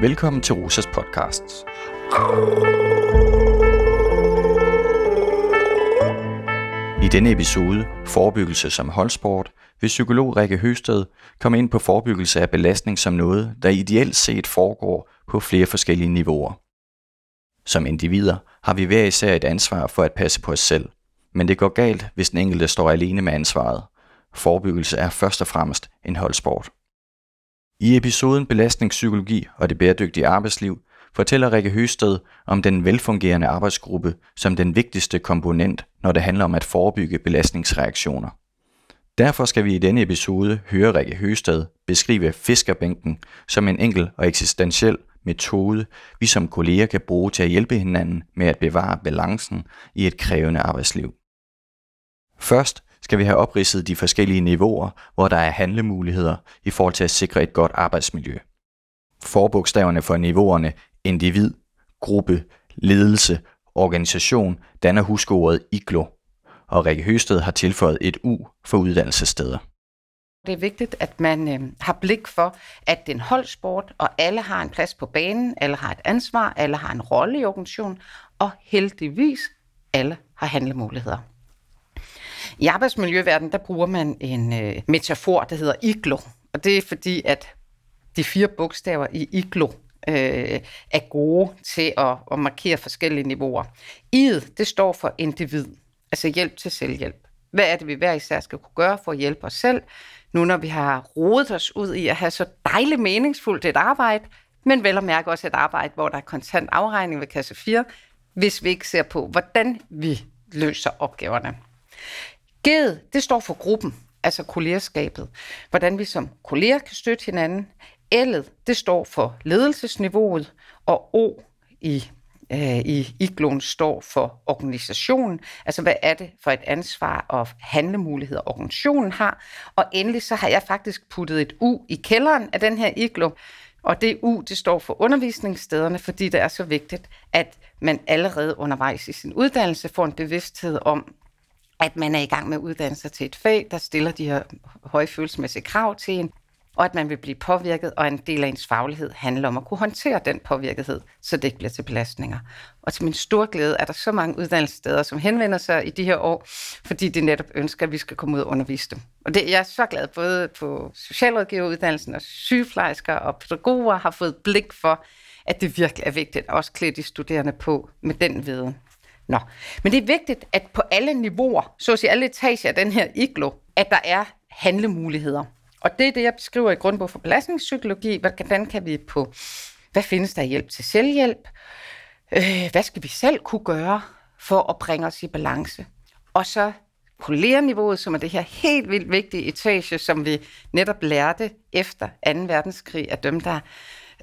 Velkommen til Rosas podcast. I denne episode, Forebyggelse som holdsport, vil psykolog Rikke Høsted komme ind på forebyggelse af belastning som noget, der ideelt set foregår på flere forskellige niveauer. Som individer har vi hver især et ansvar for at passe på os selv, men det går galt, hvis den enkelte står alene med ansvaret. Forebyggelse er først og fremmest en holdsport. I episoden Belastningspsykologi og det bæredygtige arbejdsliv fortæller Rikke Høsted om den velfungerende arbejdsgruppe som den vigtigste komponent, når det handler om at forebygge belastningsreaktioner. Derfor skal vi i denne episode høre Rikke Høsted beskrive fiskerbænken som en enkel og eksistentiel metode, vi som kolleger kan bruge til at hjælpe hinanden med at bevare balancen i et krævende arbejdsliv. Først skal vi have opridset de forskellige niveauer, hvor der er handlemuligheder i forhold til at sikre et godt arbejdsmiljø. Forbogstaverne for niveauerne individ, gruppe, ledelse, organisation danner huskeordet IGLO, og Rikke Høsted har tilføjet et U for uddannelsessteder. Det er vigtigt, at man øh, har blik for, at det er en holdsport, og alle har en plads på banen, alle har et ansvar, alle har en rolle i organisationen, og heldigvis alle har handlemuligheder. I arbejdsmiljøverdenen, der bruger man en øh, metafor, der hedder iglo. Og det er fordi, at de fire bogstaver i iglo øh, er gode til at, at markere forskellige niveauer. I'et, det står for individ, altså hjælp til selvhjælp. Hvad er det, vi hver især skal kunne gøre for at hjælpe os selv, nu når vi har rodet os ud i at have så dejligt meningsfuldt et arbejde, men vel at mærke også et arbejde, hvor der er konstant afregning ved kasse 4, hvis vi ikke ser på, hvordan vi løser opgaverne. Ged, det står for gruppen, altså kollegerskabet. Hvordan vi som kolleger kan støtte hinanden. L'et, det står for ledelsesniveauet, og O i øh, i igloen står for organisationen. Altså, hvad er det for et ansvar og handlemuligheder, organisationen har? Og endelig så har jeg faktisk puttet et U i kælderen af den her IGLO. Og det U, det står for undervisningsstederne, fordi det er så vigtigt, at man allerede undervejs i sin uddannelse får en bevidsthed om, at man er i gang med at uddanne sig til et fag, der stiller de her høje følelsesmæssige krav til en, og at man vil blive påvirket, og en del af ens faglighed handler om at kunne håndtere den påvirkethed, så det ikke bliver til belastninger. Og til min store glæde er der så mange uddannelsessteder, som henvender sig i de her år, fordi de netop ønsker, at vi skal komme ud og undervise dem. Og det, jeg er så glad, både på socialrådgiveruddannelsen og sygeplejersker og pædagoger har fået blik for, at det virkelig er vigtigt at også klæde de studerende på med den viden. Nå, men det er vigtigt, at på alle niveauer, så at sige alle etager af den her iglo, at der er handlemuligheder. Og det er det, jeg beskriver i grundbog for belastningspsykologi. Hvordan kan vi på, hvad findes der hjælp til selvhjælp? Øh, hvad skal vi selv kunne gøre for at bringe os i balance? Og så kollegerniveauet, som er det her helt vildt vigtige etage, som vi netop lærte efter 2. verdenskrig, at dem, der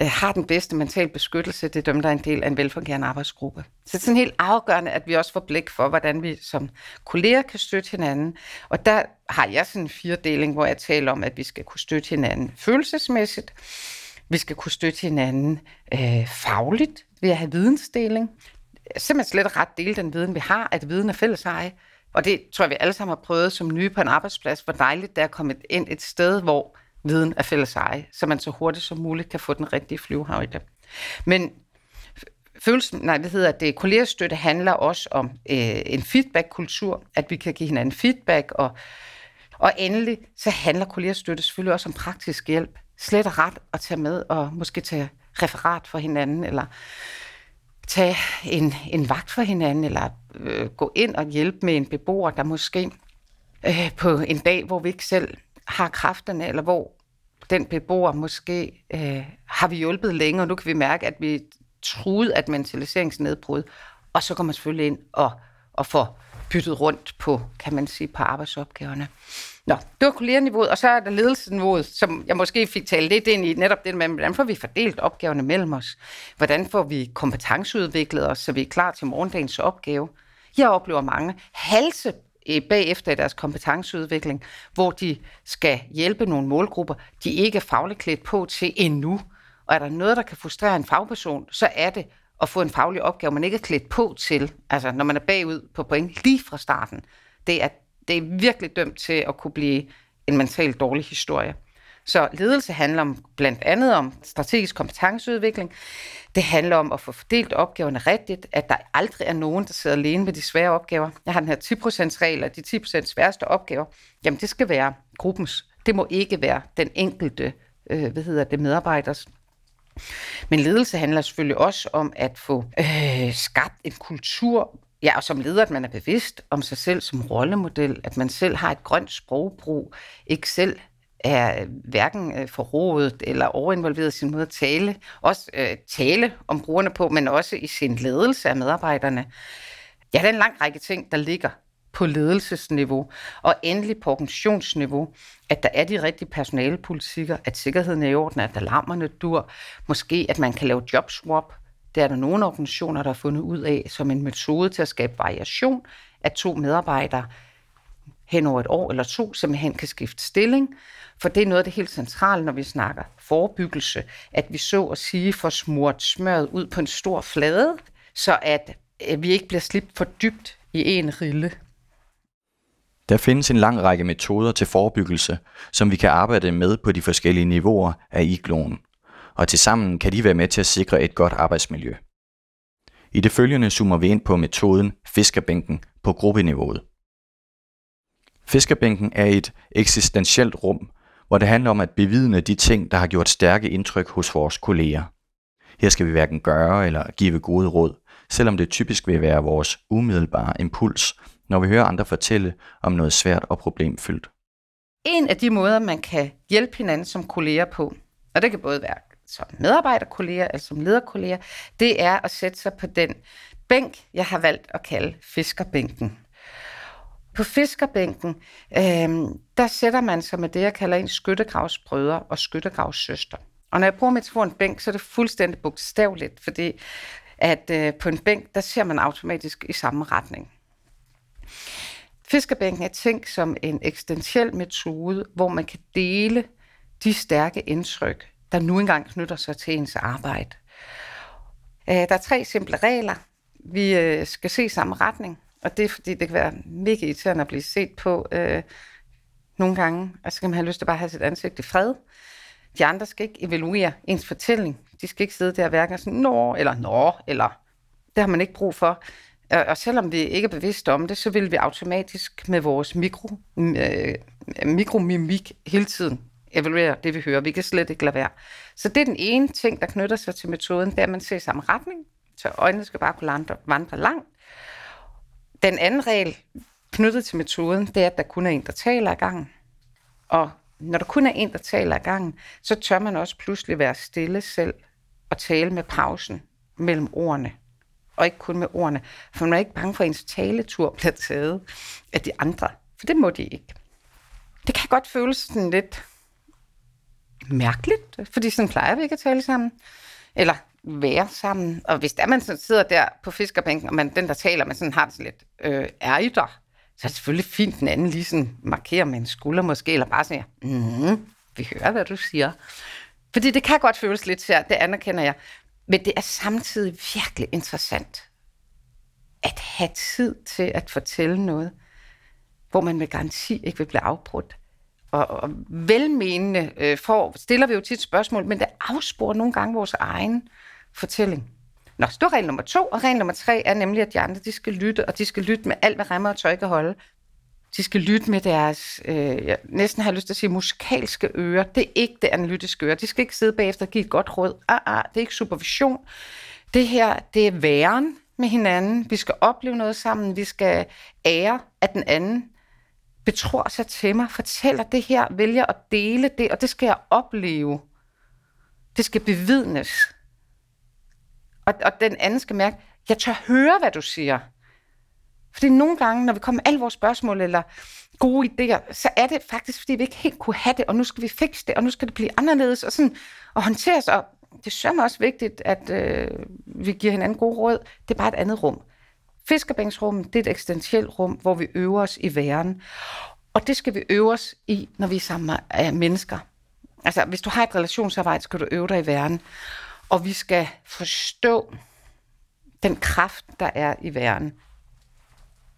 øh, har den bedste mental beskyttelse, det er dem, der er en del af en velfungerende arbejdsgruppe. Så det er sådan helt afgørende, at vi også får blik for, hvordan vi som kolleger kan støtte hinanden. Og der har jeg sådan en firedeling, hvor jeg taler om, at vi skal kunne støtte hinanden følelsesmæssigt, vi skal kunne støtte hinanden øh, fagligt ved at have vidensdeling. Simpelthen slet ret dele den viden, vi har, at viden er fælles eje. Og det tror jeg, vi alle sammen har prøvet som nye på en arbejdsplads, hvor dejligt det er at komme ind et sted, hvor viden er fælles eje, så man så hurtigt som muligt kan få den rigtige flyvehøjde. Men følelsen, nej, det hedder, at det kollegerstøtte handler også om øh, en feedback-kultur, at vi kan give hinanden feedback, og, og endelig så handler kollegerstøtte selvfølgelig også om praktisk hjælp. Slet og ret at tage med og måske tage referat for hinanden, eller tage en, en vagt for hinanden, eller øh, gå ind og hjælpe med en beboer, der måske øh, på en dag, hvor vi ikke selv har kræfterne, eller hvor den beboer måske øh, har vi hjulpet længe, og nu kan vi mærke, at vi truet af mentaliseringsnedbrud, og så kommer man selvfølgelig ind og, og får byttet rundt på, kan man sige, på arbejdsopgaverne. Nå, det var kollegerniveauet, og så er der ledelsesniveauet, som jeg måske fik talt lidt ind i, netop det med, hvordan får vi fordelt opgaverne mellem os? Hvordan får vi kompetenceudviklet os, så vi er klar til morgendagens opgave? Jeg oplever mange halse Øh, bagefter i deres kompetenceudvikling, hvor de skal hjælpe nogle målgrupper, de ikke er fagligt klædt på til endnu. Og er der noget, der kan frustrere en fagperson, så er det at få en faglig opgave, man ikke er klædt på til. Altså når man er bagud på point lige fra starten. Det er, det er virkelig dømt til at kunne blive en mentalt dårlig historie. Så ledelse handler om, blandt andet om strategisk kompetenceudvikling. Det handler om at få fordelt opgaverne rigtigt, at der aldrig er nogen, der sidder alene med de svære opgaver. Jeg har den her 10%-regel, og de 10% sværeste opgaver, jamen det skal være gruppens. Det må ikke være den enkelte øh, hvad hedder det, medarbejders. Men ledelse handler selvfølgelig også om at få øh, skabt en kultur, Ja, og som leder, at man er bevidst om sig selv som rollemodel, at man selv har et grønt sprogbrug, ikke selv er øh, hverken øh, forrådet eller overinvolveret i sin måde at tale, også øh, tale om brugerne på, men også i sin ledelse af medarbejderne. Ja, der er en lang række ting, der ligger på ledelsesniveau, og endelig på organisationsniveau, at der er de rigtige personalepolitikker, at sikkerheden er i orden, at alarmerne dur, måske at man kan lave jobswap, det er der nogle organisationer, der har fundet ud af som en metode til at skabe variation, at to medarbejdere hen over et år eller to simpelthen kan skifte stilling. For det er noget af det helt centrale, når vi snakker forebyggelse, at vi så at sige får smurt smøret ud på en stor flade, så at øh, vi ikke bliver slidt for dybt i en rille. Der findes en lang række metoder til forebyggelse, som vi kan arbejde med på de forskellige niveauer af igloen og tilsammen kan de være med til at sikre et godt arbejdsmiljø. I det følgende zoomer vi ind på metoden fiskerbænken på gruppeniveauet. Fiskerbænken er et eksistentielt rum, hvor det handler om at bevidne de ting, der har gjort stærke indtryk hos vores kolleger. Her skal vi hverken gøre eller give gode råd, selvom det typisk vil være vores umiddelbare impuls, når vi hører andre fortælle om noget svært og problemfyldt. En af de måder, man kan hjælpe hinanden som kolleger på, og det kan både være som medarbejderkolleger eller som lederkolleger, det er at sætte sig på den bænk, jeg har valgt at kalde fiskerbænken. På fiskerbænken, øh, der sætter man sig med det, jeg kalder en skyttegravsbrødre og skyttegravssøster. Og når jeg bruger metaforen bænk, så er det fuldstændig bogstaveligt, fordi at øh, på en bænk, der ser man automatisk i samme retning. Fiskerbænken er tænkt som en eksistentiel metode, hvor man kan dele de stærke indtryk, der nu engang knytter sig til ens arbejde. Øh, der er tre simple regler. Vi øh, skal se samme retning, og det er fordi, det kan være mega irriterende at blive set på øh, nogle gange, og så kan man have lyst til bare at have sit ansigt i fred. De andre skal ikke evaluere ens fortælling. De skal ikke sidde der og hverken sådan, nå, eller nå, eller det har man ikke brug for. Og selvom vi ikke er bevidste om det, så vil vi automatisk med vores mikro, øh, mikromimik hele tiden evaluere det, vi hører. Vi kan slet ikke lade være. Så det er den ene ting, der knytter sig til metoden, det er, at man ser i samme retning, så øjnene skal bare kunne vandre, vandre langt. Den anden regel knyttet til metoden, det er, at der kun er en, der taler ad gangen. Og når der kun er en, der taler ad gangen, så tør man også pludselig være stille selv og tale med pausen mellem ordene. Og ikke kun med ordene. For man er ikke bange for, at ens taletur bliver taget af de andre. For det må de ikke. Det kan godt føles sådan lidt mærkeligt, fordi sådan plejer vi ikke at tale sammen. Eller være sammen. Og hvis der man så sidder der på fiskerbænken, og man, den, der taler, man sådan har det sådan lidt, øh, er I der? Så er det selvfølgelig fint, den anden lige sådan markerer med en skulder måske, eller bare siger, mm, vi hører, hvad du siger. Fordi det kan godt føles lidt svært, det anerkender jeg. Men det er samtidig virkelig interessant at have tid til at fortælle noget, hvor man med garanti ikke vil blive afbrudt og, og velmenende øh, får, stiller vi jo tit spørgsmål, men det afsporer nogle gange vores egen fortælling. Nå, så er regel nummer to, og regel nummer tre er nemlig, at de andre de skal lytte, og de skal lytte med alt, hvad remmer og tøj kan holde. De skal lytte med deres, øh, jeg næsten har lyst til at sige, musikalske ører. Det er ikke det analytiske øre. De skal ikke sidde bagefter og give et godt råd. Ah, ah, det er ikke supervision. Det her, det er væren med hinanden. Vi skal opleve noget sammen. Vi skal ære, at den anden betror sig til mig, fortæller det her, vælger at dele det, og det skal jeg opleve. Det skal bevidnes. Og, og den anden skal mærke, jeg tør høre, hvad du siger. Fordi nogle gange, når vi kommer med alle vores spørgsmål eller gode idéer, så er det faktisk, fordi vi ikke helt kunne have det, og nu skal vi fikse det, og nu skal det blive anderledes, og sådan og håndteres. Og det er også vigtigt, at øh, vi giver hinanden gode råd. Det er bare et andet rum. Fiskerbænksrummet, det er et eksistentielt rum, hvor vi øver os i væren. Og det skal vi øve os i, når vi er sammen med mennesker. Altså, hvis du har et relationsarbejde, skal du øve dig i væren. Og vi skal forstå den kraft, der er i væren.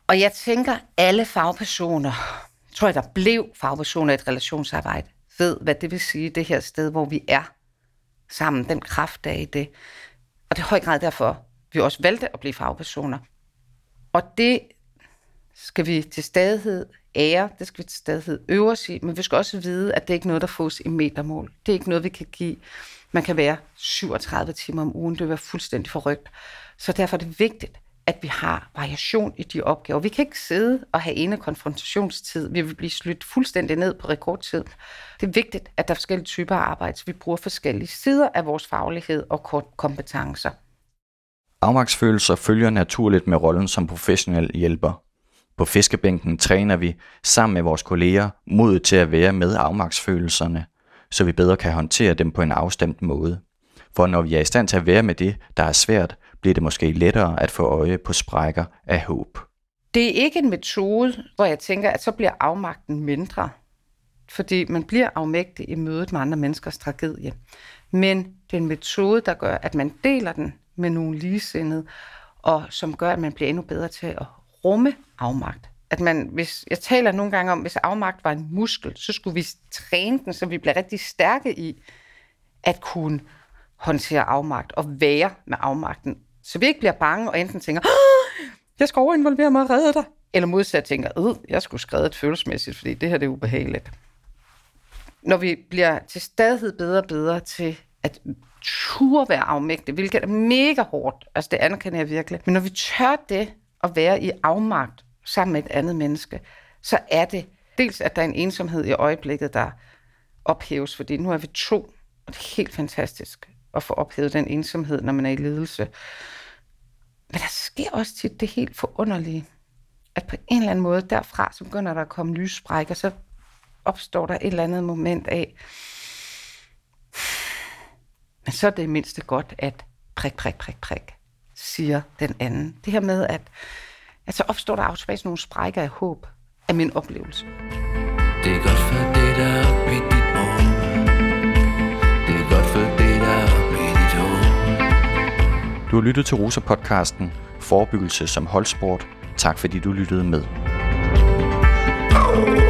Og jeg tænker, alle fagpersoner, tror jeg, der blev fagpersoner i et relationsarbejde, ved, hvad det vil sige, det her sted, hvor vi er sammen, den kraft, der er i det. Og det er høj grad derfor, vi også valgte at blive fagpersoner. Og det skal vi til stadighed ære, det skal vi til stadighed øve os i, men vi skal også vide, at det ikke er noget, der fås i metermål. Det er ikke noget, vi kan give. Man kan være 37 timer om ugen, det vil være fuldstændig forrygt. Så derfor er det vigtigt, at vi har variation i de opgaver. Vi kan ikke sidde og have ene konfrontationstid. Vi vil blive slydt fuldstændig ned på rekordtid. Det er vigtigt, at der er forskellige typer af arbejde, så vi bruger forskellige sider af vores faglighed og kompetencer. Afmagtsfølelser følger naturligt med rollen som professionel hjælper. På fiskebænken træner vi sammen med vores kolleger mod til at være med afmagtsfølelserne, så vi bedre kan håndtere dem på en afstemt måde. For når vi er i stand til at være med det, der er svært, bliver det måske lettere at få øje på sprækker af håb. Det er ikke en metode, hvor jeg tænker, at så bliver afmagten mindre. Fordi man bliver afmægtig i mødet med andre menneskers tragedie. Men det er en metode, der gør, at man deler den med nogle ligesindede, og som gør, at man bliver endnu bedre til at rumme afmagt. At man, hvis, jeg taler nogle gange om, hvis afmagt var en muskel, så skulle vi træne den, så vi bliver rigtig stærke i at kunne håndtere afmagt og være med afmagten. Så vi ikke bliver bange og enten tænker, jeg skal overinvolvere mig og redde dig. Eller modsat tænker, øh, jeg skulle skrevet følelsesmæssigt, fordi det her det er ubehageligt. Når vi bliver til stadighed bedre og bedre til at turde være afmægtig, hvilket er mega hårdt, altså det anerkender jeg virkelig, men når vi tør det at være i afmagt sammen med et andet menneske, så er det dels, at der er en ensomhed i øjeblikket, der ophæves, fordi nu er vi to, og det er helt fantastisk at få ophævet den ensomhed, når man er i ledelse. Men der sker også tit det helt forunderlige, at på en eller anden måde derfra, så begynder der at komme lyssprækker, så opstår der et eller andet moment af, men så er det mindste godt, at prik, prik, prik, prik, siger den anden. Det her med, at, at så opstår der automatisk nogle sprækker af håb af min oplevelse. Det er godt for det, der er i dit morgen. Det er godt for det, der er i dit hoved. Du har lyttet til Rosa-podcasten Forebyggelse som holdsport. Tak fordi du lyttede med. Oh.